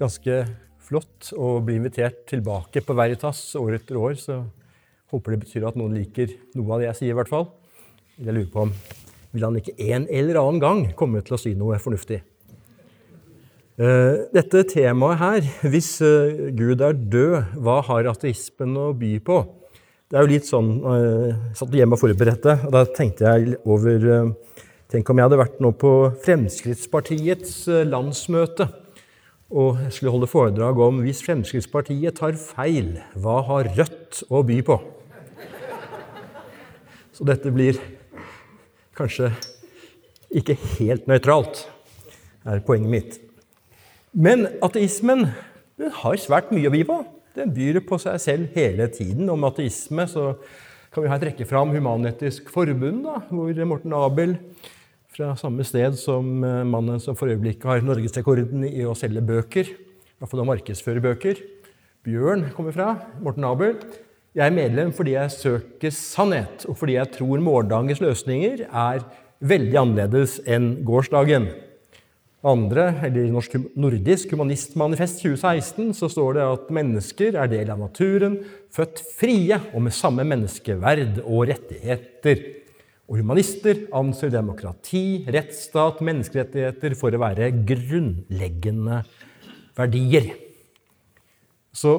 ganske flott å bli invitert tilbake på Veritas år etter år, så håper det betyr at noen liker noe av det jeg sier, i hvert fall. Jeg lurer på om vil han ikke en eller annen gang komme til å si noe fornuftig. Eh, dette temaet her, hvis eh, Gud er død, hva har ateismen å by på? Det er jo litt sånn Jeg satt hjemme og forberedte, og da tenkte jeg over Tenk om jeg hadde vært nå på Fremskrittspartiets landsmøte og jeg skulle holde foredrag om hvis Fremskrittspartiet tar feil, hva har Rødt å by på? Så dette blir kanskje ikke helt nøytralt, er poenget mitt. Men ateismen har svært mye å by på. Den byr på seg selv hele tiden. Om ateisme så kan vi her trekke fram Human-Etisk Forbund, da, hvor Morten Abel fra samme sted som eh, mannen som for øyeblikket har norgesrekorden i å selge bøker, i hvert fall å markedsføre bøker. Bjørn kommer fra. Morten Abel. Jeg er medlem fordi jeg søker sannhet, og fordi jeg tror morgendagens løsninger er veldig annerledes enn gårsdagen. Andre, eller I Norsk Nordisk Humanistmanifest 2016 så står det at mennesker er del av naturen, født frie og med samme menneskeverd og rettigheter. Og humanister anser demokrati, rettsstat, menneskerettigheter for å være grunnleggende verdier. Så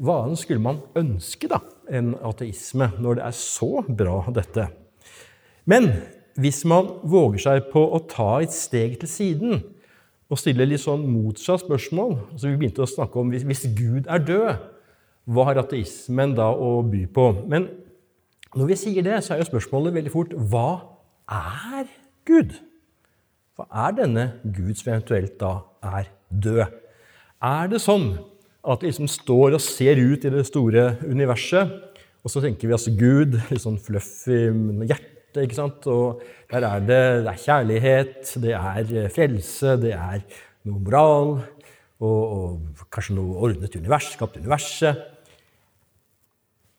hva annet skulle man ønske da, enn ateisme, når det er så bra, dette? Men hvis man våger seg på å ta et steg til siden og stille litt sånn motsatt spørsmål så Vi begynte å snakke om hvis, Gud er død, hva har ateismen da å by på? Men når vi sier det, så er jo spørsmålet veldig fort hva er Gud? Hva er denne Gud som eventuelt da er død? Er det sånn at vi liksom står og ser ut i det store universet, og så tenker vi altså Gud, litt sånn fluffy hjerte, ikke sant? og der er det, det er kjærlighet, det er frelse, det er noe moral, og, og kanskje noe ordnet univers, skapt universet.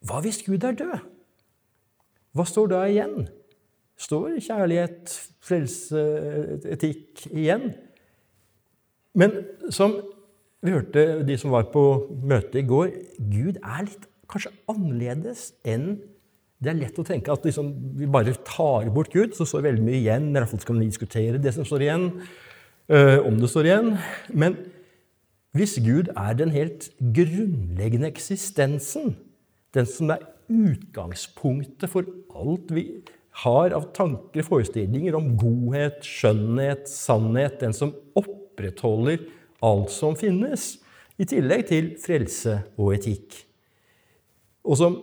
Hva hvis Gud er død? Hva står da igjen? Står kjærlighet, frelse, etikk igjen? Men som vi hørte de som var på møtet i går, Gud er litt kanskje annerledes enn det er lett å tenke at liksom, vi bare tar bort Gud, så står veldig mye igjen. I hvert fall skal vi diskutere det som står igjen, øh, om det står igjen. Men hvis Gud er den helt grunnleggende eksistensen, den som er utgangspunktet for alt vi har av tanker og forestillinger om godhet, skjønnhet, sannhet, den som opprettholder alt som finnes, i tillegg til frelse og etikk. Og som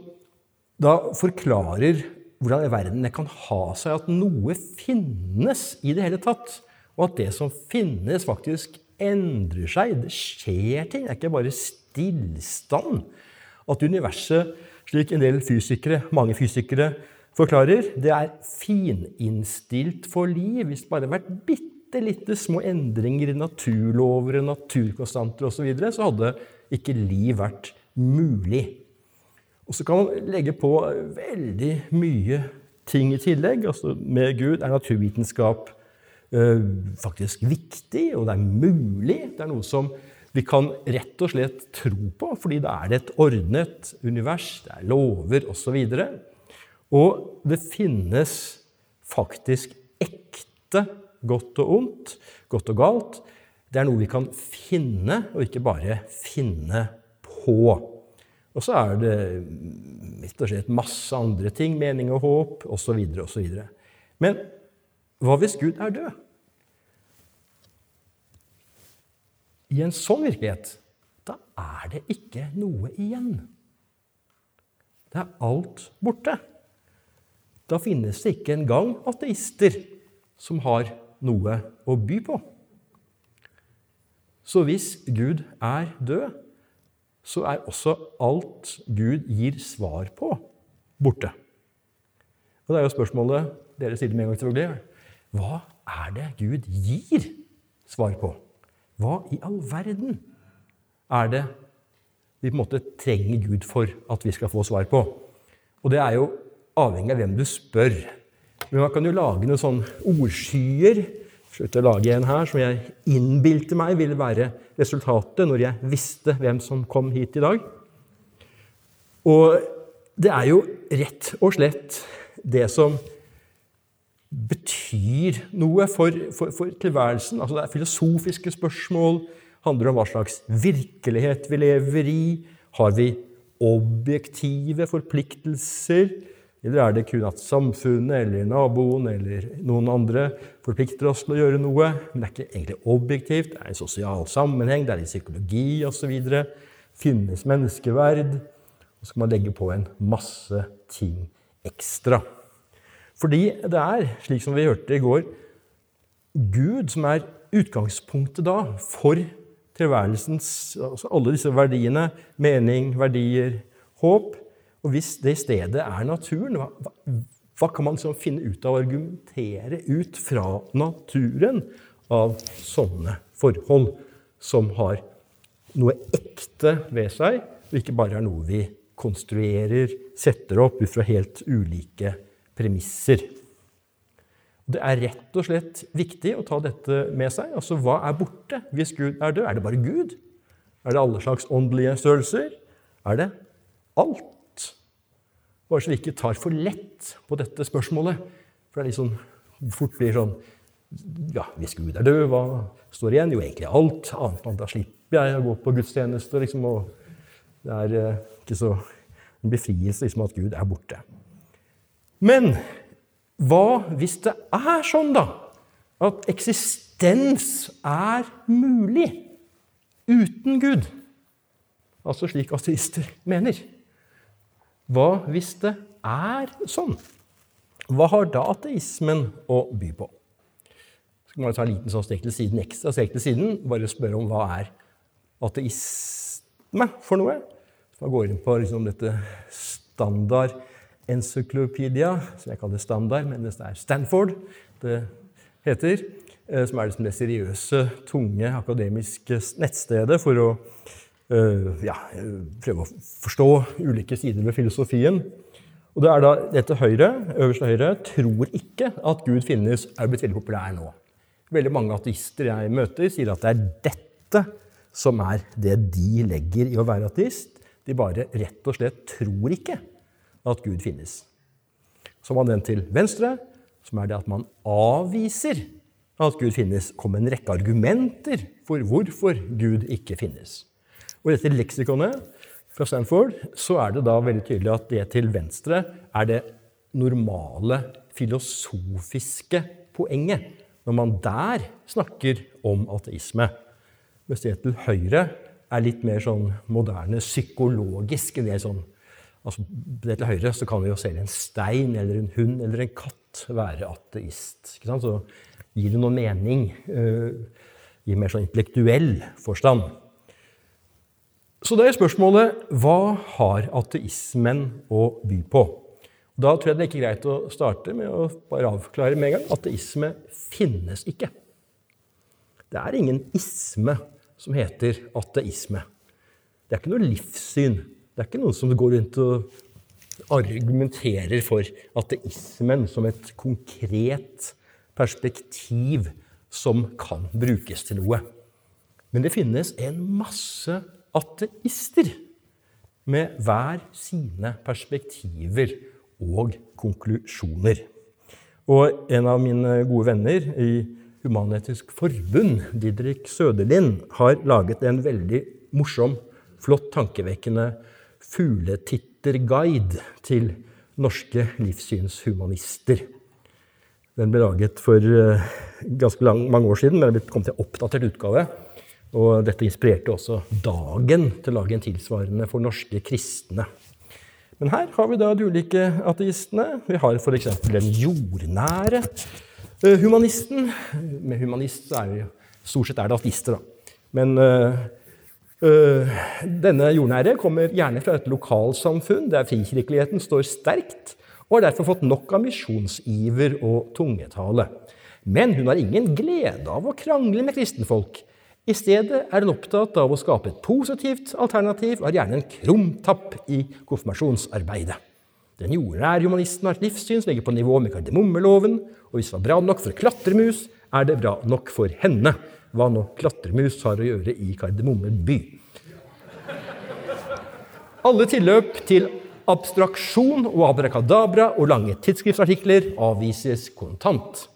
da forklarer hvordan i verden det kan ha seg at noe finnes i det hele tatt, og at det som finnes, faktisk endrer seg. Det skjer ting. Det er ikke bare stillstand. At universet slik en del fysikere, mange fysikere forklarer. Det er fininnstilt for liv. Hvis det bare hadde vært bitte lite små endringer i naturlover, naturkonstanter osv., så, videre, så hadde ikke liv vært mulig. Og så kan man legge på veldig mye ting i tillegg. Altså, med Gud er naturvitenskap øh, faktisk viktig, og det er mulig. Det er noe som vi kan rett og slett tro på, fordi da er det et ordnet univers, det er lover osv. Og, og det finnes faktisk ekte godt og ondt, godt og galt. Det er noe vi kan finne, og ikke bare finne på. Og så er det rett og slett masse andre ting, mening og håp osv. osv. Men hva hvis Gud er død? I en sånn virkelighet, da er det ikke noe igjen. Det er alt borte. Da finnes det ikke engang ateister som har noe å by på. Så hvis Gud er død, så er også alt Gud gir svar på, borte. Og det er jo spørsmålet dere stiller med en gang, selvfølgelig. Hva er det Gud gir svar på? Hva i all verden er det vi på en måte trenger Gud for at vi skal få svar på? Og det er jo avhengig av hvem du spør. Men man kan jo lage noen sånne ordskyer. Slutt å lage en her som jeg innbilte meg ville være resultatet når jeg visste hvem som kom hit i dag. Og det er jo rett og slett det som betyr noe for, for, for tilværelsen. Altså det er filosofiske spørsmål. handler om hva slags virkelighet vi lever i. Har vi objektive forpliktelser? Eller er det kun at samfunnet eller naboen eller noen andre forplikter oss til å gjøre noe? Men det er ikke egentlig objektivt. Det er en sosial sammenheng, det er i psykologi osv. Finnes menneskeverd? Og så skal man legge på en masse ting ekstra. Fordi det er, slik som vi hørte i går, Gud som er utgangspunktet da for tilværelsens altså Alle disse verdiene. Mening, verdier, håp. Og hvis det stedet er naturen, hva, hva kan man liksom finne ut av å argumentere ut fra naturen av sånne forhold som har noe ekte ved seg, og ikke bare er noe vi konstruerer, setter opp ut fra helt ulike premisser. Det er rett og slett viktig å ta dette med seg. Altså, Hva er borte hvis Gud er død? Er det bare Gud? Er det alle slags åndelige størrelser? Er det alt? Bare så vi ikke tar for lett på dette spørsmålet. For det er liksom fort blir sånn Ja, hvis Gud er død, hva står igjen? Jo, egentlig alt. Annet da slipper jeg å gå på gudstjeneste, liksom. Og det er eh, ikke så en befrielse liksom, at Gud er borte. Men hva hvis det er sånn, da? At eksistens er mulig uten Gud? Altså slik ateister mener. Hva hvis det er sånn? Hva har da ateismen å by på? Så kan man ta en liten sånn strek til siden ekstra strek til siden. Bare spørre om hva er ateisme for noe? Så man går inn på liksom dette standard encyclopedia, som jeg kaller standard, men det er Stanford det heter. Eh, som er liksom det seriøse, tunge, akademiske nettstedet for å Eh, ja, prøve å forstå ulike sider ved filosofien. Og det er da dette Høyre, øverste høyre tror ikke at Gud finnes, er blitt veldig populær nå. Veldig mange ateister jeg møter, sier at det er dette som er det de legger i å være ateist. De bare rett og slett tror ikke at Gud finnes. Så har man den til venstre, som er det at man avviser at Gud finnes. kom en rekke argumenter for hvorfor Gud ikke finnes. Og i dette leksikonet fra Stanford så er det da veldig tydelig at det til venstre er det normale filosofiske poenget når man der snakker om ateisme. Mens det til høyre er litt mer sånn moderne psykologisk. Det, sånn, altså, det til høyre så kan vi jo selv en stein eller en hund eller en katt være ateist. Så gir det noen mening uh, i mer sånn intellektuell forstand. Så da er spørsmålet hva har ateismen å by på? Da tror jeg det er ikke greit å starte med å bare avklare med en gang. Ateisme finnes ikke. Det er ingen isme som heter ateisme. Det er ikke noe livssyn. Det er ikke noen som går rundt og argumenterer for ateismen som et konkret perspektiv som kan brukes til noe. Men det finnes en masse ateister med hver sine perspektiver og konklusjoner. Og en av mine gode venner i Human-Etisk Forbund, Didrik Søderlind, har laget en veldig morsom, flott, tankevekkende fugletitterguide til norske livssynshumanister. Den ble laget for uh, ganske lang, mange år siden, men det kom til oppdatert utgave. Og dette inspirerte også Dagen til å lage en tilsvarende for norske kristne. Men her har vi da de ulike ateistene. Vi har f.eks. den jordnære uh, humanisten. Med humanist er vi stort sett er det ateister, da. Men uh, denne jordnære kommer gjerne fra et lokalsamfunn der frikirkeligheten står sterkt, og har derfor fått nok av misjonsiver og tungetale. Men hun har ingen glede av å krangle med kristenfolk. I stedet er hun opptatt av å skape et positivt alternativ og har gjerne en krumtapp i konfirmasjonsarbeidet. Den jordnære humanisten har et livssyn som ligger på nivå med kardemommeloven, og hvis det var bra nok for klatremus, er det bra nok for henne. Hva nå klatremus har å gjøre i Kardemomme by. Alle tilløp til abstraksjon og abrakadabra og lange tidsskriftsartikler avvises kontant.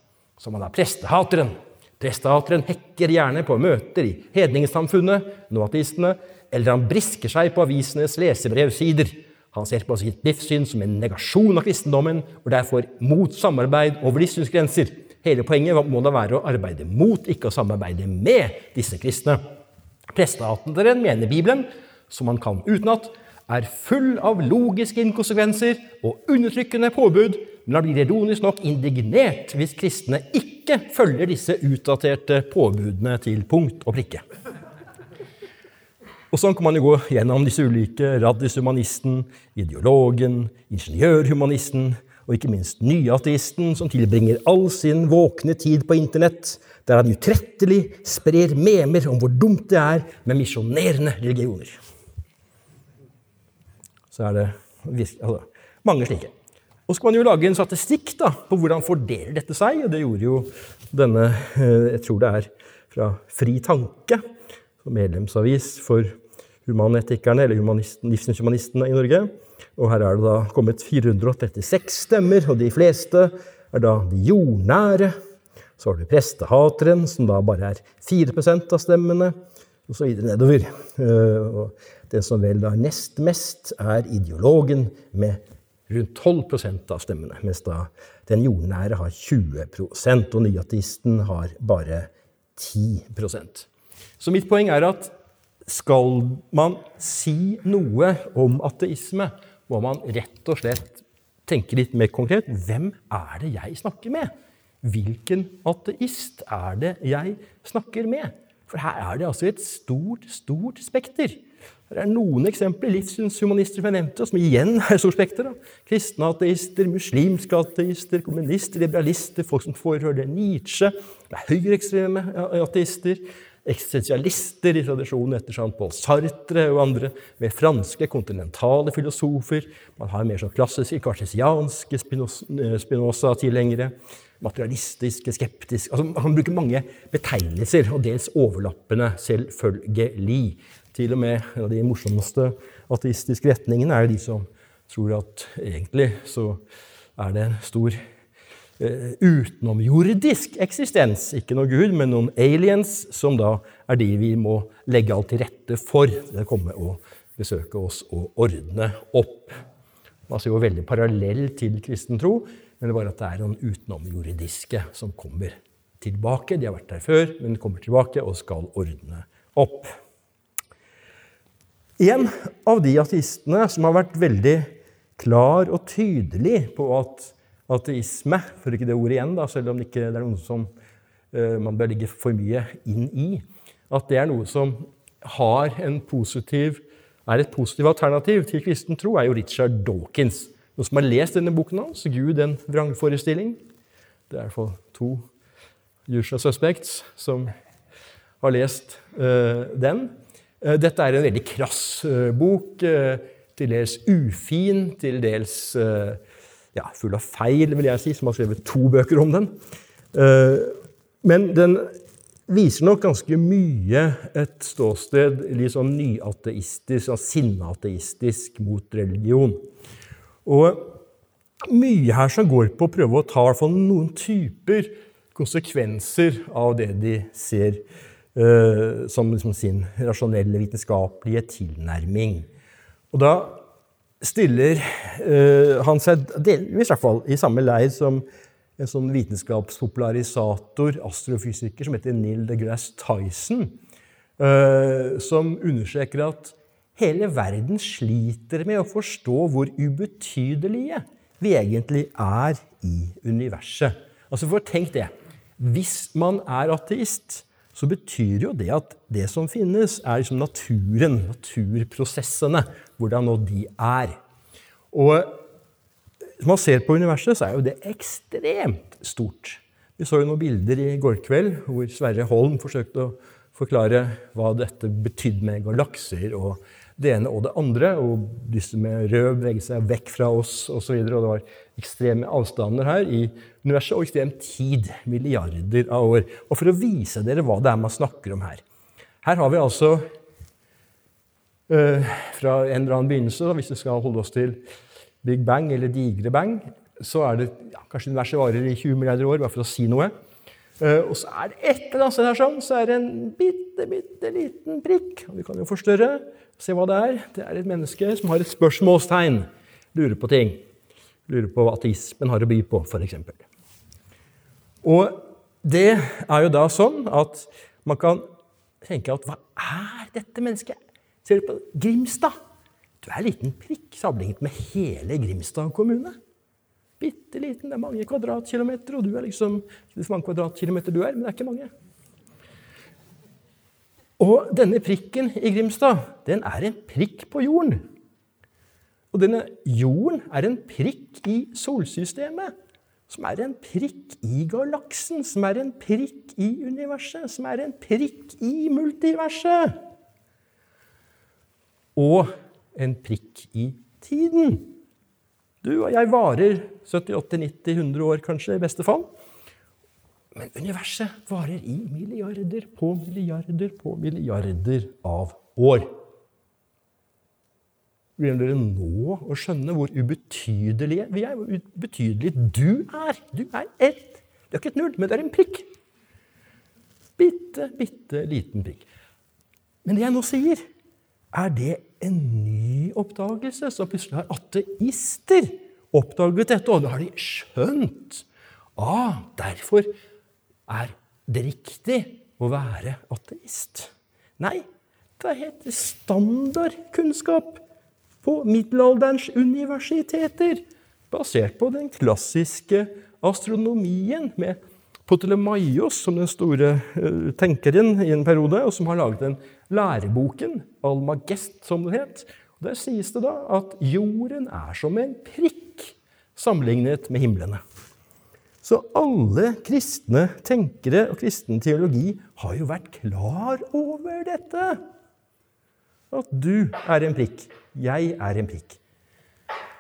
Som han er prestehateren Prestehateren hekker gjerne på møter i hedningssamfunnet, noatistene, eller han brisker seg på avisenes lesebrevsider. Han ser på sitt livssyn som en negasjon av kristendommen, og derfor mot samarbeid over livssynsgrenser. Hele poenget må da være å arbeide mot, ikke å samarbeide med disse kristne. Prestehateren mener Bibelen, som han kan utenat, er full av logiske inkonsekvenser og undertrykkende påbud, men han blir ironisk nok indignert hvis kristne ikke følger disse utdaterte påbudene til punkt og prikke. Og Sånn kan man jo gå gjennom disse ulike raddishumanisten, ideologen, ingeniørhumanisten og ikke minst nyateisten, som tilbringer all sin våkne tid på Internett, der han utrettelig sprer memer om hvor dumt det er med misjonerende religioner. Så er det altså, mange slike. Og så kan man jo lage en statistikk da, på hvordan fordeler dette seg. og Det gjorde jo denne eh, Jeg tror det er fra Fri Tanke, medlemsavis for humanetikerne, eller livssynshumanistene i Norge. Og her er det da kommet 436 stemmer, og de fleste er da de jordnære. Så har du prestehateren, som da bare er 4% av stemmene, og så videre nedover. Eh, og den som vel da nest mest, er ideologen med rundt 12% av stemmene, mens da den jordnære har 20% og nyateisten har bare 10% Så mitt poeng er at skal man si noe om ateisme, må man rett og slett tenke litt mer konkret. Hvem er det jeg snakker med? Hvilken ateist er det jeg snakker med? For her er det altså et stort, stort spekter. Det er noen eksempler. Livssynshumanister som jeg nevnte, som igjen er et stort spekter. Kristne ateister, muslimske ateister, kommunister, liberalister, folk som forhører Nietzsche. Det er høyreekstreme ateister. Eksistensialister i tradisjonen etter Jean-Paul Sartre og andre. Med franske, kontinentale filosofer. Man har mer sånn klassiske, kartesianske Spinoza-tilhengere. Materialistiske, skeptiske altså Man kan bruke mange betegnelser, og dels overlappende, selvfølgelig. Til og med en av de morsomste ateistiske retningene er jo de som tror at egentlig så er det en stor utenomjordisk eksistens. Ikke noe gud, men noen aliens, som da er de vi må legge alt til rette for. Det komme og besøke oss og ordne opp. Ser jo veldig parallell til kristen tro, men det er bare at det er noen utenomjordiske som kommer tilbake. De har vært der før, men kommer tilbake og skal ordne opp. En av de ateistene som har vært veldig klar og tydelig på at ateisme For ikke det ordet igjen, da, selv om det ikke er noe som uh, man bør ligge for mye inn i. At det er noe som har en positiv, er et positivt alternativ til kristen tro, er jo Richard Dawkins. Noen som har lest denne boken hans, 'Gud en vrangforestilling'? Det er i hvert fall to usual suspects som har lest uh, den. Uh, dette er en veldig krass uh, bok. Til dels ufin, til dels ja, full av feil, vil jeg si, som har skrevet to bøker om den. Men den viser nok ganske mye et ståsted litt sånn nyateistisk, sånn sinneateistisk mot religion. Og mye her som går på å prøve å ta noen typer konsekvenser av det de ser uh, som liksom sin rasjonelle, vitenskapelige tilnærming. Og da stiller uh, han seg delvis i hvert fall i samme leir som en sånn vitenskapspopularisator, astrofysiker, som heter Neil deGrasse Tyson, uh, som understreker at hele verden sliter med å forstå hvor ubetydelige vi egentlig er i universet. Altså for Tenk det. Hvis man er ateist, så betyr jo det at det som finnes, er liksom naturen, naturprosessene, hvordan nå de er. Og hvis man ser på universet, så er jo det ekstremt stort. Vi så jo noen bilder i går kveld hvor Sverre Holm forsøkte å forklare hva dette betydde med galakser og det ene og det andre. Og disse med rød beveget seg vekk fra oss osv. Og, så og det var ekstreme avstander her i universet og ekstrem tid. Milliarder av år. Og for å vise dere hva det er man snakker om her Her har vi altså øh, fra en eller annen begynnelse, hvis vi skal holde oss til Big Bang eller digre bang, så er det ja, Kanskje universet varer i 20 milliarder år, bare for å si noe. Uh, og så er det et eller annet sted her sånn, så er det en bitte, bitte liten prikk. og Vi kan jo forstørre, se hva det er. Det er et menneske som har et spørsmålstegn. Lurer på ting. Lurer på hva ateismen har å by på, f.eks. Og det er jo da sånn at man kan tenke at hva er dette mennesket? Ser du på Grimstad? Du er en liten prikk sammenlignet med hele Grimstad kommune. Bitte liten. Det er mange kvadratkilometer, og du er liksom Ikke så mange kvadratkilometer du er, men det er ikke mange. Og denne prikken i Grimstad, den er en prikk på jorden. Og denne jorden er en prikk i solsystemet, som er en prikk i galaksen, som er en prikk i universet, som er en prikk i multiverset. Og en prikk i tiden. Du og jeg varer 70-80-90-100 år, kanskje, i beste fall. Men universet varer i milliarder på milliarder på milliarder av år. Begynner dere nå å skjønne hvor ubetydelige vi er? Hvor ubetydelig du er? Du er ett. Det er ikke et null, men det er en prikk. Bitte, bitte liten prikk. Men det jeg nå sier, er det en ny oppdagelse. Så plutselig har ateister oppdaget dette, og da har de skjønt ah, derfor er det riktig å være ateist. Nei, det heter standardkunnskap på middelalderens universiteter, basert på den klassiske astronomien med Potelemaios som den store uh, tenkeren i en periode, og som har laget den læreboken, Almagest, som den het. Der sies det da at jorden er som en prikk sammenlignet med himlene. Så alle kristne tenkere og kristen teologi har jo vært klar over dette. At du er en prikk. Jeg er en prikk.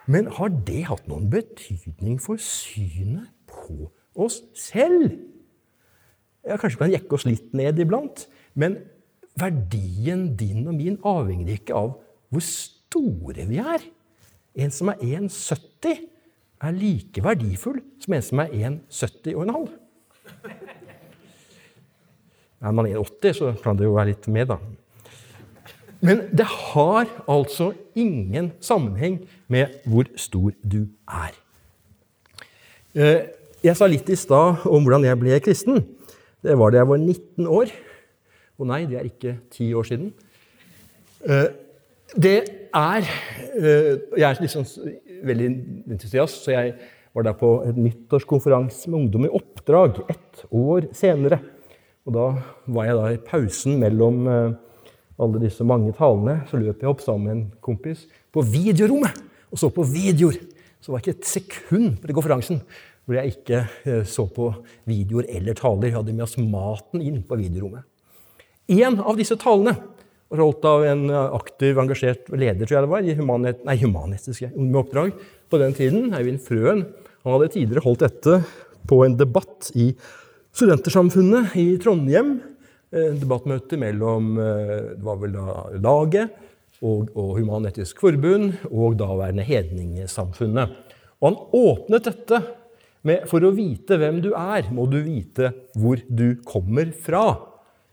Men har det hatt noen betydning for synet på oss selv. Ja, kanskje vi kan jekke oss litt ned iblant, men verdien din og min avhenger ikke av hvor store vi er. En som er 1,70, er like verdifull som en som er 1,70 og en halv. Er man 1,80, så kan det jo være litt med, da. Men det har altså ingen sammenheng med hvor stor du er. Eh, jeg sa litt i stad om hvordan jeg ble kristen. Det var da jeg var 19 år. Og nei, det er ikke ti år siden. Eh, det er eh, Jeg er liksom veldig entusiast, så jeg var der på en nyttårskonferanse med ungdom i oppdrag ett år senere. Og da var jeg da i pausen mellom eh, alle disse mange talene, så løp jeg opp sammen med en kompis på videorommet og så på videoer. Så var det ikke et sekund på konferansen hvor jeg ikke eh, så på videoer eller taler. Jeg hadde med oss maten inn på videorommet. En av disse talene holdt av en eh, aktiv, engasjert leder tror jeg det var, i humanhet, nei, humanetiske med oppdrag på den tiden, Eivind Frøen. Han hadde tidligere holdt dette på en debatt i Studentersamfunnet i Trondheim. En debattmøte mellom det var vel da laget og, og Human-Etisk Forbund og daværende Hedningesamfunnet. Og han åpnet dette med for å vite hvem du er, må du vite hvor du kommer fra.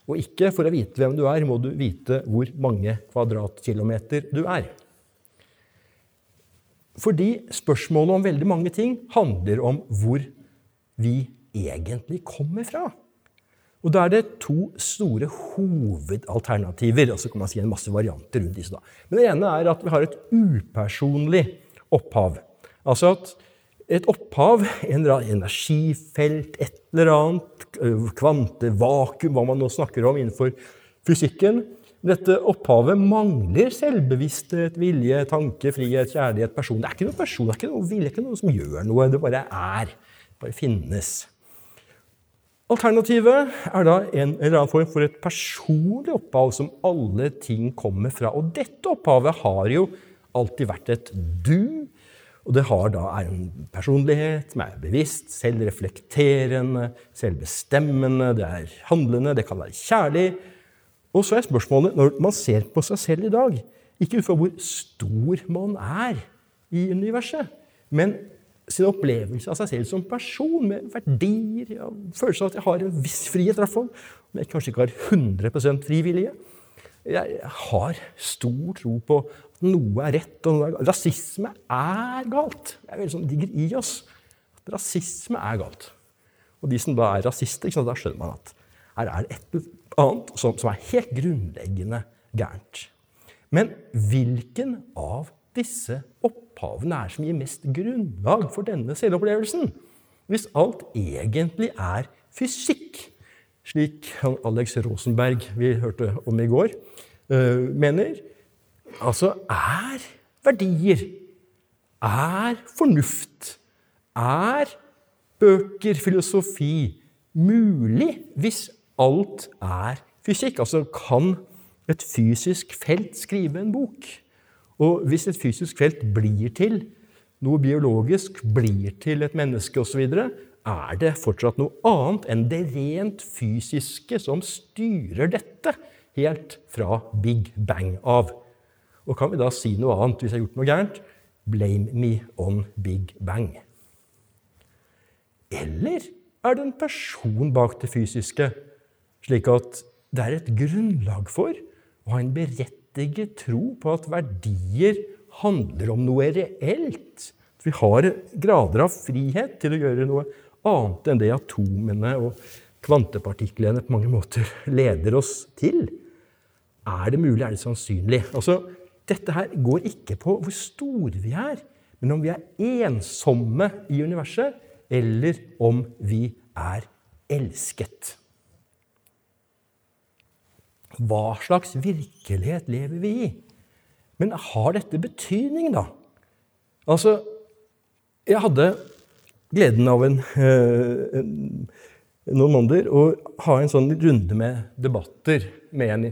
Og ikke for å vite hvem du er, må du vite hvor mange kvadratkilometer du er. Fordi spørsmålet om veldig mange ting handler om hvor vi egentlig kommer fra. Og Da er det to store hovedalternativer. og så kan man si en masse varianter rundt disse da. Men Det ene er at vi har et upersonlig opphav. Altså at et opphav, en eller annen energifelt, et eller annet, kvantevakuum, hva man nå snakker om innenfor fysikken Dette opphavet mangler selvbevissthet, vilje, tanke, frihet, kjærlighet, person. Det er ikke noe person, det er ikke noe vilje, det er ikke noe som gjør noe. Det bare er. Det bare finnes. Alternativet er da en eller annen form for et personlig opphav som alle ting kommer fra. Og dette opphavet har jo alltid vært et du. Og det har da en personlighet som er bevisst, selvreflekterende, selvbestemmende, det er handlende, det kan være kjærlig. Og så er spørsmålet, når man ser på seg selv i dag, ikke ut fra hvor stor man er i universet, men sin opplevelse av seg selv som person, med verdier, ja, følelsen av at jeg har en viss frihet, i hvert om jeg kanskje ikke har 100% frivillige. Jeg har stor tro på noe er rett, og noe er galt. Rasisme er galt. Det er veldig sånn ligger i oss. At rasisme er galt. Og de som da er rasister, da skjønner man at her er det et eller annet som, som er helt grunnleggende gærent. Men hvilken av disse opphavene er som gir mest grunnlag for denne selvopplevelsen. Hvis alt egentlig er fysikk, slik Alex Rosenberg vi hørte om i går, eh, mener Altså er verdier, er fornuft, er bøker, filosofi mulig hvis alt er fysikk? Altså kan et fysisk felt skrive en bok? Og hvis et fysisk felt blir til noe biologisk, blir til et menneske osv., er det fortsatt noe annet enn det rent fysiske som styrer dette helt fra Big Bang av. Og kan vi da si noe annet hvis jeg har gjort noe gærent? Blame me on Big Bang. Eller er det en person bak det fysiske, slik at det er et grunnlag for å ha en berettiget tro på at verdier handler om noe reelt. Vi har grader av frihet til å gjøre noe annet enn det atomene og kvantepartiklene på mange måter leder oss til. Er det mulig? Er det sannsynlig? Altså, dette her går ikke på hvor store vi er, men om vi er ensomme i universet, eller om vi er elsket. Hva slags virkelighet lever vi i? Men har dette betydning, da? Altså, jeg hadde gleden av en, eh, en, noen måneder å ha en sånn runde med debatter med en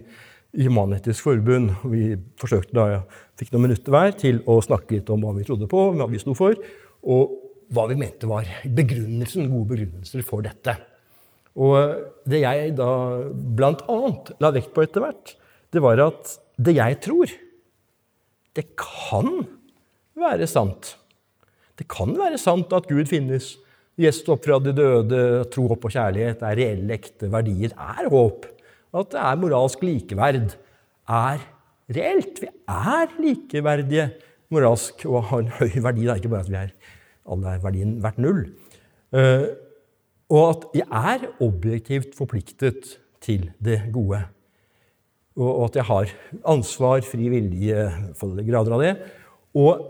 i Human-Etisk Forbund. Vi forsøkte da jeg fikk noen minutter hver til å snakke litt om hva vi trodde på, hva vi sto for, og hva vi mente var begrunnelsen, gode begrunnelser for dette. Og det jeg da bl.a. la vekt på etter hvert, det var at det jeg tror, det kan være sant. Det kan være sant at Gud finnes. Gjest opp fra de døde, tro, håp og kjærlighet er reelle, ekte verdier, er håp. At det er moralsk likeverd, er reelt. Vi er likeverdige moralsk og har en høy verdi. Det er ikke bare at vi er, alle er verdien verdt null. Uh, og at jeg er objektivt forpliktet til det gode. Og at jeg har ansvar, fri vilje, grader av det. Og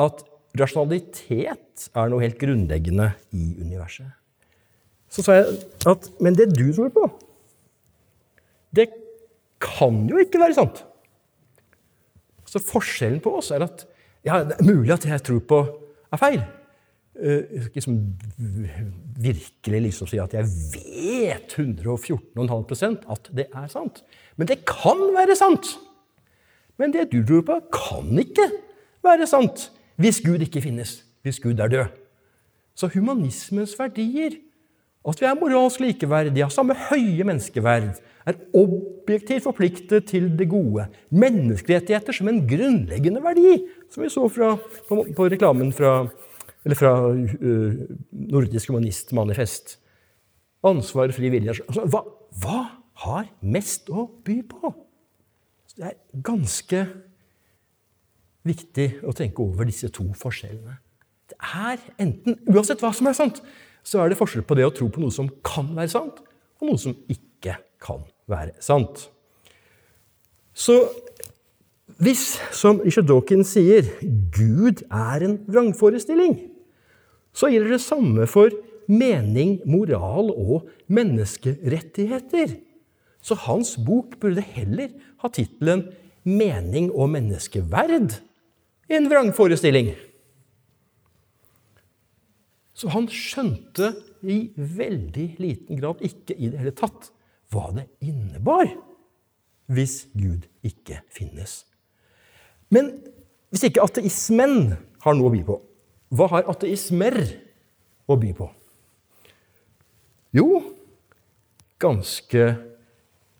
at rasjonalitet er noe helt grunnleggende i universet. Så sa jeg at Men det du tror på, det kan jo ikke være sant. Så forskjellen på oss er at ja, det er mulig at jeg tror på er feil. liksom virkelig liksom si at jeg vet 114,5% at det er sant. Men det kan være sant. Men det du tror på, kan ikke være sant hvis Gud ikke finnes, hvis Gud er død. Så humanismens verdier, at vi er moralsk likeverdige, har samme høye menneskeverd, er objektivt forpliktet til det gode. Menneskerettigheter som en grunnleggende verdi, som vi så fra, på, på reklamen fra fra uh, Nordisk humanistmanifest. Ansvar, fri vilje altså, hva, hva, har mest å by på? det er ganske viktig å tenke over disse to forskjellene. Det er enten, Uansett hva som er sant, så er det forskjell på det å tro på noe som kan være sant, og noe som ikke kan være sant. Så hvis, som Richard Dawkins sier, Gud er en vrangforestilling, så gjelder det samme for mening, moral og menneskerettigheter. Så hans bok burde heller ha tittelen 'Mening og menneskeverd' en vrangforestilling. Så han skjønte i veldig liten grad ikke i det hele tatt hva det innebar hvis Gud ikke finnes. Men hvis ikke ateismen har noe å by på, hva har ateismer å by på? Jo, ganske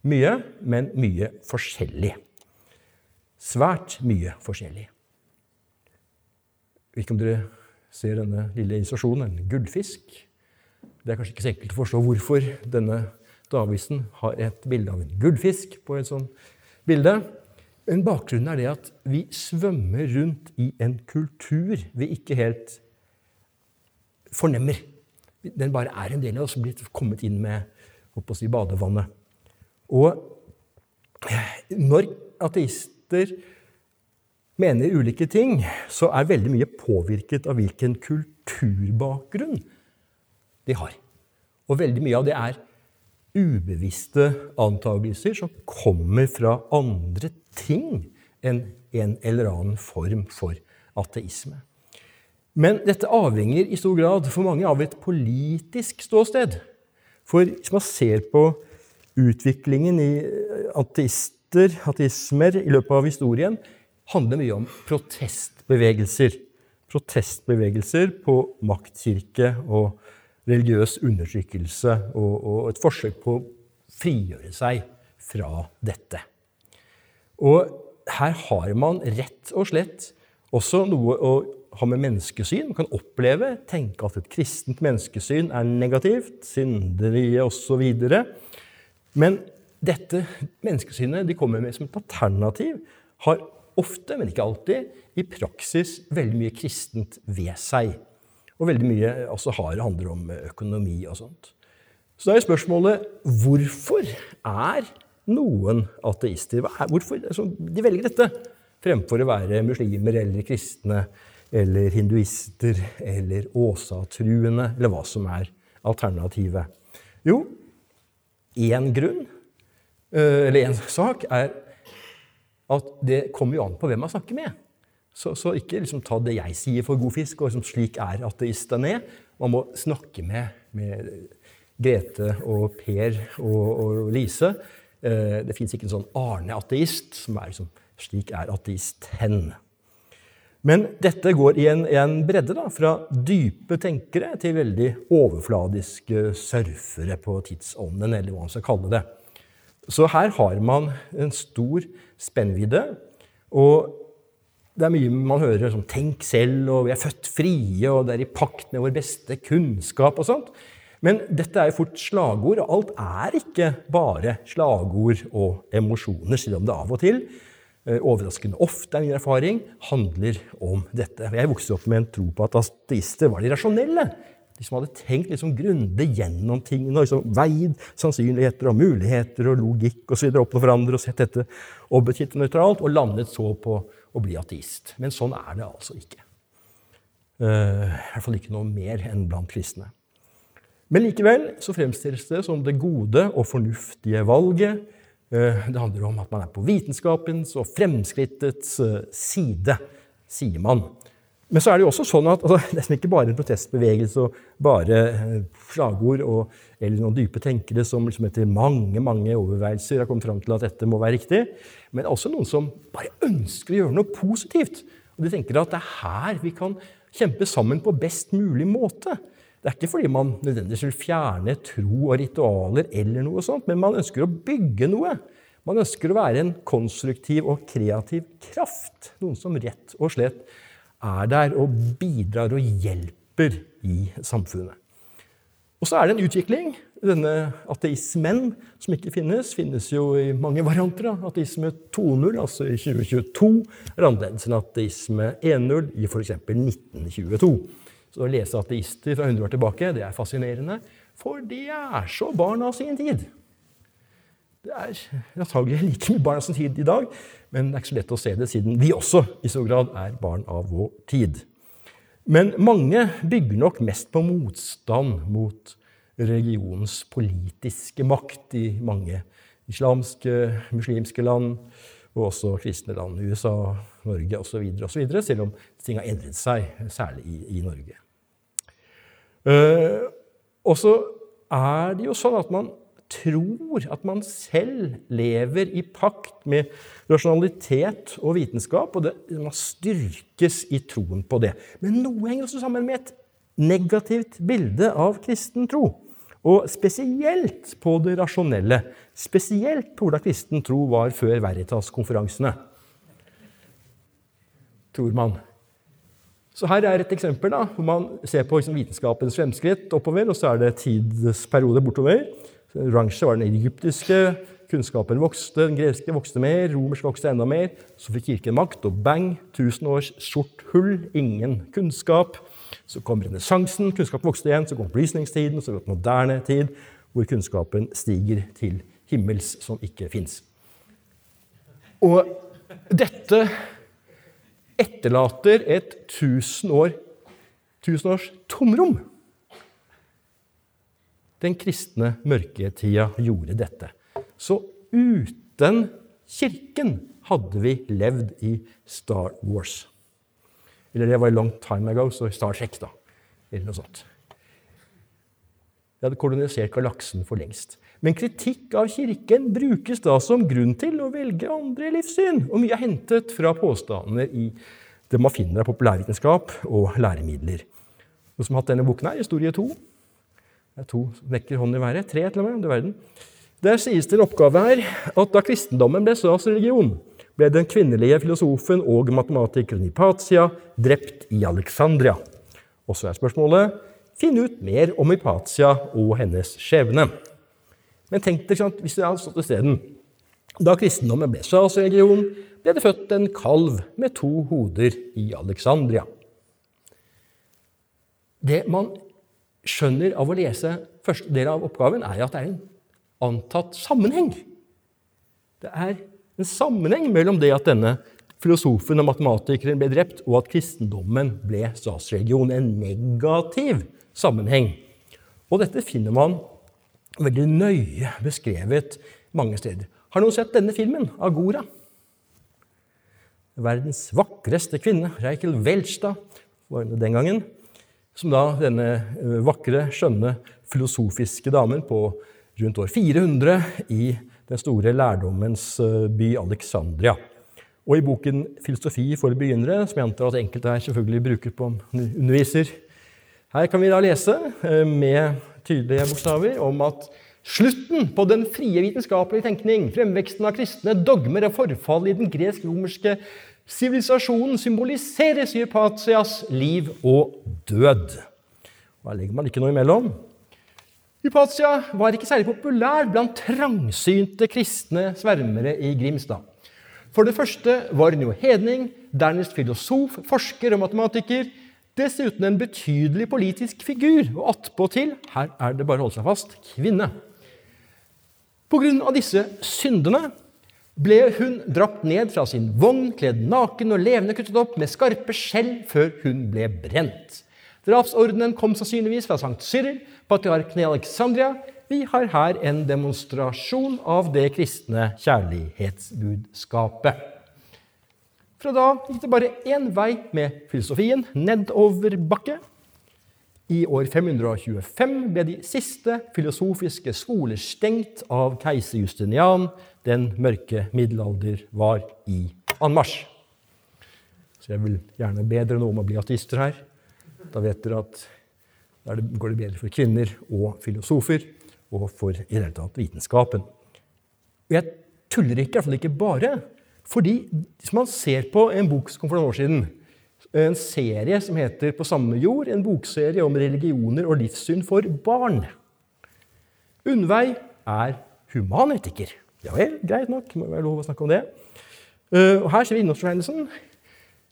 mye, men mye forskjellig. Svært mye forskjellig. Jeg vet ikke om dere ser denne lille illustrasjonen, en gullfisk. Det er kanskje ikke så enkelt å forstå hvorfor denne Davidsen har et bilde av en gullfisk på et sånt bilde. Men bakgrunnen er det at vi svømmer rundt i en kultur vi ikke helt fornemmer. Den bare er en del av oss, blitt kommet inn med si, badevannet. Og når ateister mener ulike ting, så er veldig mye påvirket av hvilken kulturbakgrunn de har. Og veldig mye av det er ubevisste antagelser som kommer fra andre ting enn en eller annen form for ateisme. Men dette avhenger i stor grad for mange av et politisk ståsted. For hvis man ser på utviklingen i ateister, ateismer i løpet av historien, handler mye om protestbevegelser. Protestbevegelser på maktkirke og religiøs undertrykkelse og, og et forsøk på å frigjøre seg fra dette. Og her har man rett og slett også noe å ha med menneskesyn. Man kan oppleve, tenke at et kristent menneskesyn er negativt, syndelige osv. Men dette menneskesynet de kommer med som et alternativ, har ofte, men ikke alltid, i praksis veldig mye kristent ved seg. Og veldig mye altså, har, handler om økonomi og sånt. Så da er spørsmålet hvorfor er noen ateister Hvorfor altså, de velger dette fremfor å være muslimer eller kristne eller hinduister eller åsatruende, eller hva som er alternativet? Jo, én grunn, eh, eller én sak, er at det kommer jo an på hvem man snakker med. Så, så ikke liksom ta det jeg sier for god fisk, og liksom slik er ateistene er. Man må snakke med, med Grete og Per og, og Lise. Eh, det fins ikke en sånn Arne-ateist som er liksom slik er ateist hen. Men dette går i en, en bredde, da, fra dype tenkere til veldig overfladiske surfere på tidsånden, eller hva man skal kalle det. Så her har man en stor spennvidde. Og det er mye man hører som 'tenk selv', og 'vi er født frie', og 'det er i pakt med vår beste kunnskap' og sånt. Men dette er jo fort slagord, og alt er ikke bare slagord og emosjoner, selv om det av og til, eh, overraskende ofte er min erfaring, handler om dette. Jeg vokste opp med en tro på at ateister var de rasjonelle. De som hadde tenkt liksom grundig gjennom tingene og liksom veid sannsynligheter og muligheter og logikk osv. opp mot hverandre og sett dette objektivt og nøytralt, og landet så på å bli ateist. Men sånn er det altså ikke. Uh, I hvert fall ikke noe mer enn blant kristne. Men likevel så fremstilles det som det gode og fornuftige valget. Uh, det handler om at man er på vitenskapens og fremskrittets uh, side, sier man. Men så er det jo også sånn at altså, det er ikke bare en protestbevegelse og bare slagord og, eller noen dype tenkere som liksom etter mange mange overveielser har kommet fram til at dette må være riktig, men også noen som bare ønsker å gjøre noe positivt. Og de tenker at det er her vi kan kjempe sammen på best mulig måte. Det er ikke fordi man nødvendigvis vil fjerne tro og ritualer, eller noe sånt, men man ønsker å bygge noe. Man ønsker å være en konstruktiv og kreativ kraft. Noen som rett og slett er der og bidrar og hjelper i samfunnet. Og så er det en utvikling. Denne ateismen som ikke finnes, finnes jo i mange varianter. Ateisme 2.0, altså i 2022, er annerledes enn ateisme 1.0 i f.eks. 1922. Så å lese ateister fra 100 år tilbake det er fascinerende, for de er så barn av sin tid. Det er antagelig like mye barn av sin tid i dag, men det er ikke så lett å se det, siden vi også i så grad er barn av vår tid. Men mange bygger nok mest på motstand mot religionens politiske makt i mange islamske, muslimske land, og også kristne land. USA, Norge osv., selv om ting har endret seg, særlig i, i Norge. Uh, og så er det jo sånn at man tror at man selv lever i pakt med rasjonalitet og vitenskap, og det, man styrkes i troen på det. Men noe henger også sammen med et negativt bilde av kristen tro. Og spesielt på det rasjonelle. Spesielt på hvordan kristen tro var før Veritas-konferansene. Tror man. Så her er et eksempel da, hvor man ser på liksom, vitenskapens fremskritt oppover, og så er det tidsperiode bortover. Oransje var den egyptiske. Kunnskapen vokste, den greske vokste mer, romersk vokste enda mer. Så fikk kirken makt, og bang! Tusen års sort hull, ingen kunnskap. Så kom renessansen, kunnskap vokste igjen. Så kom opplysningstiden, så kom moderne tid, hvor kunnskapen stiger til himmels som ikke fins. Og dette etterlater et tusen, år, års tomrom. Den kristne mørketida gjorde dette. Så uten Kirken hadde vi levd i Star Wars. Eller det var long time ago, så Star Trek, da. Eller noe sånt. Vi hadde kolonisert galaksen for lengst. Men kritikk av Kirken brukes da som grunn til å velge andre livssyn. Og mye er hentet fra påstander i det man finner av populærvitenskap og læremidler. Noen som har hatt denne boken her, Historie 2, det er to som vekker hånd i været. Tre, til og med. du verden. Der sies det en oppgave her at da kristendommen ble statsreligion, ble den kvinnelige filosofen og matematikeren Hypatia drept i Alexandria. Og så er spørsmålet finn ut mer om Hypatia og hennes skjebne. Men tenk deg hvis det hadde stått isteden. Da kristendommen ble statsreligion, ble det født en kalv med to hoder i Alexandria. Det man skjønner av å lese første del av oppgaven, er at det er en antatt sammenheng. Det er en sammenheng mellom det at denne filosofen og matematikeren ble drept, og at kristendommen ble statsreligion. En negativ sammenheng. Og dette finner man veldig nøye beskrevet mange steder. Har noen sett denne filmen, Agora? Verdens vakreste kvinne, Reichel Welstad, var hun den gangen som da denne eh, vakre, skjønne, filosofiske damen på rundt år 400 i den store lærdommens eh, by Alexandria. Og i boken 'Filosofi for begynnere', som jeg antar at enkelte her selvfølgelig bruker på underviser, her kan vi da lese eh, med tydelige bokstaver om at slutten på den frie vitenskapelige tenkning, fremveksten av kristne dogmer og forfall i den gresk-romerske Sivilisasjonen symboliseres i Hypatias liv og død. Hva legger man ikke noe imellom? Hypatia var ikke særlig populær blant trangsynte kristne svermere i Grimstad. For det første var hun jo hedning, dernest filosof, forsker og matematiker. Dessuten en betydelig politisk figur, og attpåtil, her er det bare å holde seg fast, kvinne. På grunn av disse syndene ble hun dratt ned fra sin vogn, kledd naken og levende kuttet opp med skarpe skjell før hun ble brent. Drapsordenen kom sannsynligvis fra Sankt Cyril, patriarken i Alexandria. Vi har her en demonstrasjon av det kristne kjærlighetsbudskapet. Fra da gikk det bare én vei med filosofien, nedover bakke. I år 525 ble de siste filosofiske skoler stengt av keiser Justinian den mørke middelalder var i anmarsj. Så jeg vil gjerne be dere noe om å bli ateister her. Da vet dere at da går det bedre for kvinner og filosofer, og for i det hele tatt vitenskapen. Og jeg tuller ikke, iallfall ikke bare. Fordi hvis man ser på en bok som kom for noen år siden, en serie som heter På samme jord, en bokserie om religioner og livssyn for barn Unnveig er humanetiker. Ja vel, greit nok. Må være lov å snakke om det. Uh, og her ser vi innholdsfortegnelsen.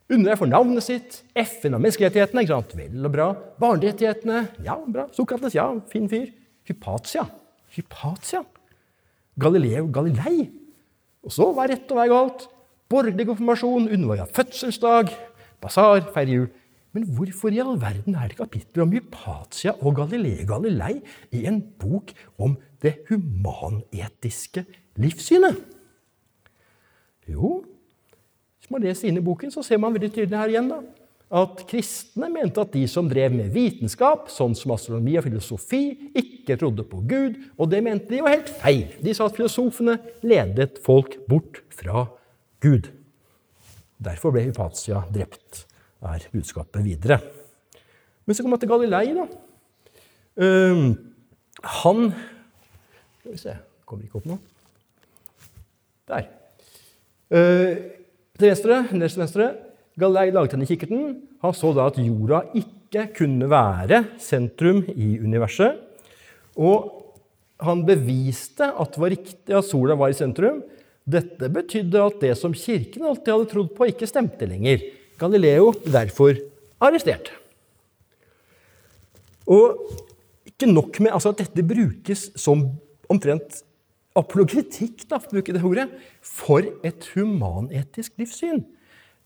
Undrer deg for navnet sitt. FN og menneskerettighetene. ikke sant? Vel og bra. Barnerettighetene. Ja, bra. Sokrates, ja, fin fyr. Hypatia. Hypatia. Galileo Galilei. Og så hva er rett og hva er galt? Borgerlig konfirmasjon, unnvåg av fødselsdag, basar, feire jul. Men hvorfor i all verden er det kapitler om Hypatia og Galileo Galilei i en bok om det humanetiske livssynet? Jo, hvis man leser inn i boken, så ser man veldig tydelig her igjen da, at kristne mente at de som drev med vitenskap, sånn som astronomi og filosofi, ikke trodde på Gud, og det mente de var helt feil. De sa at filosofene ledet folk bort fra Gud. Derfor ble Hypatia drept, er budskapet videre. Men så kommer man til Galilei, da. Uh, han Skal vi se Kommer ikke opp nå. Der. Uh, til venstre, til venstre, Galilei laget denne kikkerten. Han så da at jorda ikke kunne være sentrum i universet. Og han beviste at det var riktig at sola var i sentrum. Dette betydde at det som kirken alltid hadde trodd på, ikke stemte lenger. Galileo derfor arrestert. Og ikke nok med altså, at dette brukes som omtrent apologetikk, da, for å bruke det ordet, for et humanetisk livssyn.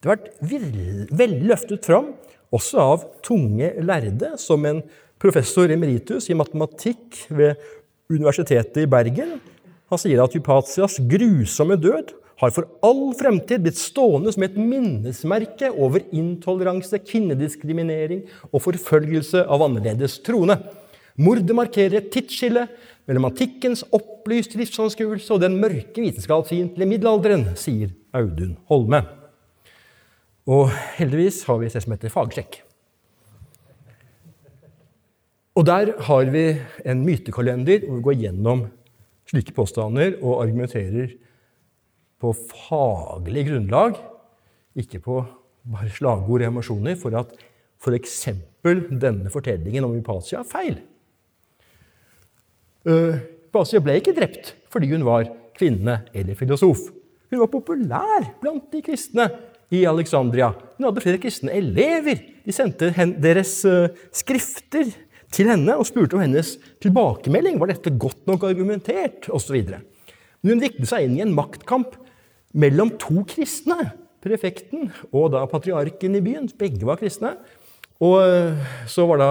Det har vært veldig løftet fram, også av tunge lærde, som en professor emeritus i matematikk ved Universitetet i Bergen. Han sier at Hypatias grusomme død har for all fremtid blitt stående som et minnesmerke over intoleranse, kvinnediskriminering og forfølgelse av annerledes troende. Mordet markerer et tidsskille mellom antikkens opplyste livsanskuelse og den mørke vitenskapsfiendtlige middelalderen, sier Audun Holme. Og heldigvis har vi det som heter fagsjekk. Og der har vi en mytekalender hvor vi går gjennom slike påstander og argumenterer på faglig grunnlag, ikke på bare slagord og emosjoner, for at f.eks. For denne fortellingen om Hypatia er feil. Hypatia ble ikke drept fordi hun var kvinne eller filosof. Hun var populær blant de kristne i Alexandria. Hun hadde flere kristne elever. De sendte deres skrifter til henne og spurte om hennes tilbakemelding. Var dette godt nok argumentert? osv. Men hun viklet seg inn i en maktkamp mellom to kristne. Prefekten og da patriarken i byen. Begge var kristne. Og så var det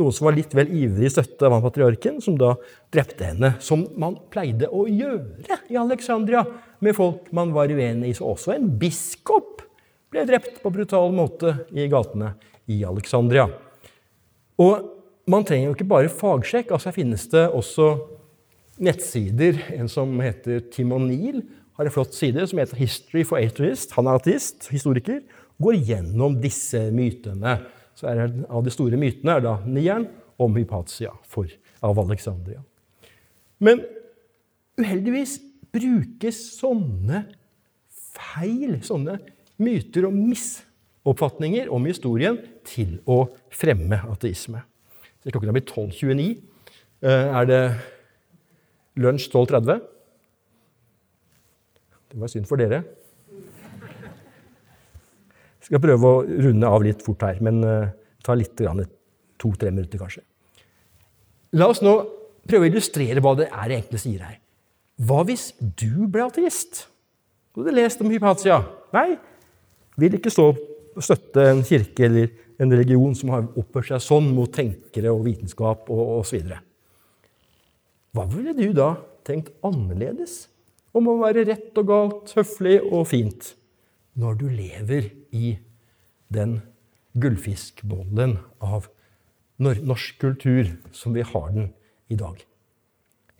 noen som var litt vel ivrig støtte av patriarken, som da drepte henne. Som man pleide å gjøre i Alexandria med folk man var uenig i. Så også en biskop ble drept på brutal måte i gatene i Alexandria. Og man trenger jo ikke bare fagsjekk. altså Her finnes det også nettsider. En som heter Tim O'Neill, har en flott side som heter History for Atheist. Han er ateist, historiker. Går gjennom disse mytene. Så er det, Av de store mytene er da nieren om Hypatia for, av Alexandria. Men uheldigvis brukes sånne feil, sånne myter og misoppfatninger om historien til å fremme ateisme. Så klokken er blitt 12.29. Er det lunsj 12.30? Det var synd for dere. Skal prøve å runde av litt fort her, men uh, ta litt to-tre minutter, kanskje. La oss nå prøve å illustrere hva det er jeg egentlig sier her. Hva hvis du ble ateist? Du hadde lest om Hypatia. Nei, vil ikke stå og støtte en kirke eller en religion som har oppført seg sånn mot tenkere og vitenskap og osv. Hva ville du da tenkt annerledes om å være rett og galt, høflig og fint, når du lever i den gullfiskbollen av norsk kultur som vi har den i dag.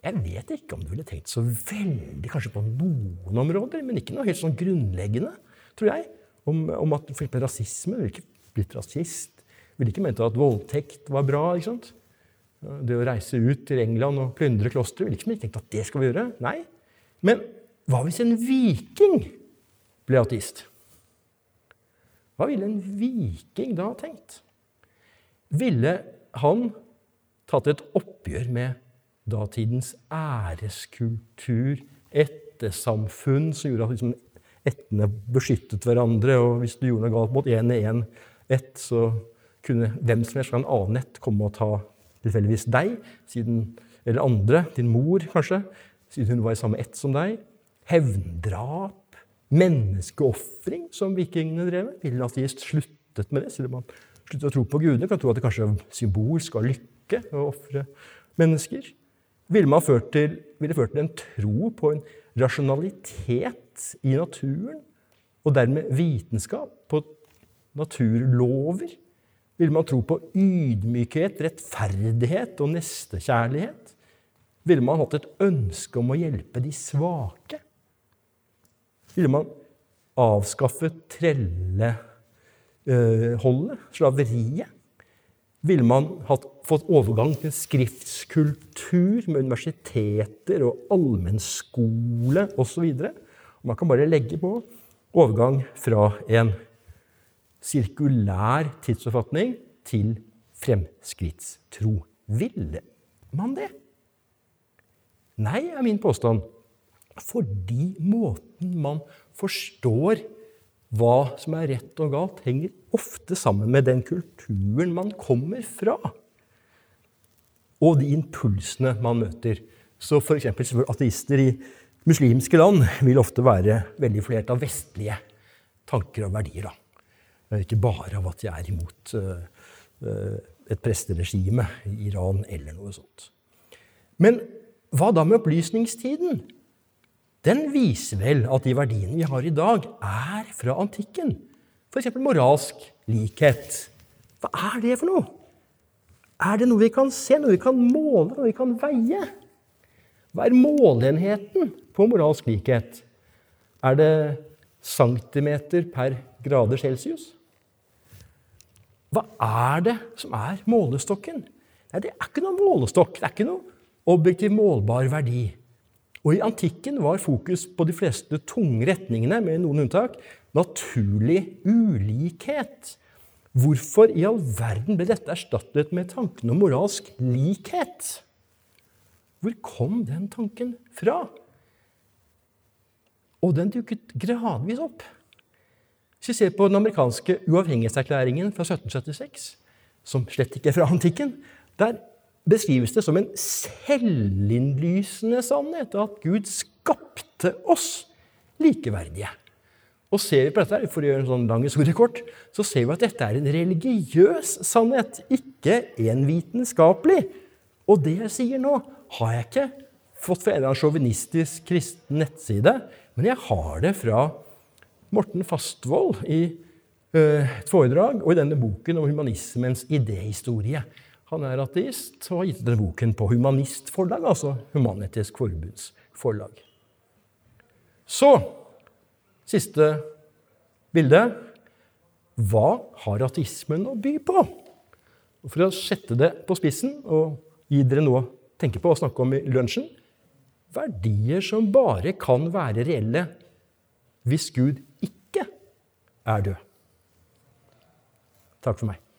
Jeg vet ikke om du ville tenkt så veldig kanskje på noen områder, men ikke noe helt sånn grunnleggende, tror jeg, om, om at eksempel rasisme ville ikke blitt rasist. Ville ikke ment at voldtekt var bra. ikke sant? Det å reise ut til England og plyndre klostre ville ikke tenkt at det skal vi gjøre. Nei, men hva hvis en viking ble ateist? Hva ville en viking da tenkt? Ville han tatt et oppgjør med datidens æreskultur, ettersamfunn, som gjorde at liksom ættene beskyttet hverandre, og hvis du gjorde noe galt mot én i én ett, så kunne hvem som helst fra en annen ett komme og ta tilfeldigvis deg, siden, eller andre, din mor kanskje, siden hun var i samme ett som deg. Hevndrap, menneskeofring, som vikingene drev med. Ville ateist sluttet med det? Siden man sluttet å tro på gudene, kan tro at det kanskje er symbolsk av lykke å ofre mennesker. Ville man ført til, ville ført til en tro på en rasjonalitet i naturen, og dermed vitenskap, på naturlover? Ville man tro på ydmykhet, rettferdighet og nestekjærlighet? Ville man hatt et ønske om å hjelpe de svake? Ville man avskaffe trelleholdet, slaveriet? Ville man hatt, fått overgang til skriftskultur med universiteter og allmennskole osv.? Man kan bare legge på overgang fra en sirkulær tidsoppfatning til fremskrittstro. Ville man det? Nei, er min påstand. Fordi måten man forstår hva som er rett og galt, henger ofte sammen med den kulturen man kommer fra. Og de impulsene man møter. Så f.eks. ateister i muslimske land vil ofte være veldig flert av vestlige tanker og verdier. da. Ikke bare av at de er imot uh, et presteregime i Iran eller noe sånt. Men hva da med opplysningstiden? Den viser vel at de verdiene vi har i dag, er fra antikken. F.eks. moralsk likhet. Hva er det for noe? Er det noe vi kan se, noe vi kan måle, noe vi kan veie? Hva er måleenheten på moralsk likhet? Er det centimeter per grader celsius? Hva er det som er målestokken? Nei, Det er ikke noen målestokk. Det er ikke noe objektiv målbar verdi. Og I antikken var fokus på de fleste tunge retningene, med noen unntak, naturlig ulikhet. Hvorfor i all verden ble dette erstattet med tanken om moralsk likhet? Hvor kom den tanken fra? Og den dukket gradvis opp. Hvis vi ser på den amerikanske uavhengighetserklæringen fra 1776, som slett ikke er fra antikken, der beskrives det som en selvinnlysende sannhet at Gud skapte oss likeverdige. Og ser vi på dette, for å gjøre en sånn lang historiekort, så ser vi at dette er en religiøs sannhet, ikke en vitenskapelig. Og det jeg sier nå, har jeg ikke fått fra en eller annen sjåvinistisk kristen nettside, men jeg har det fra Morten Fastvold i uh, et foredrag og i denne boken om humanismens idéhistorie. Han er ateist og har gitt denne boken på humanistforlag, altså Human-Etisk Forbunds forlag. Så siste bilde. Hva har ateismen å by på? For å sette det på spissen og gi dere noe å tenke på og snakke om i lunsjen verdier som bare kan være reelle hvis Gud ikke er død. Takk for meg.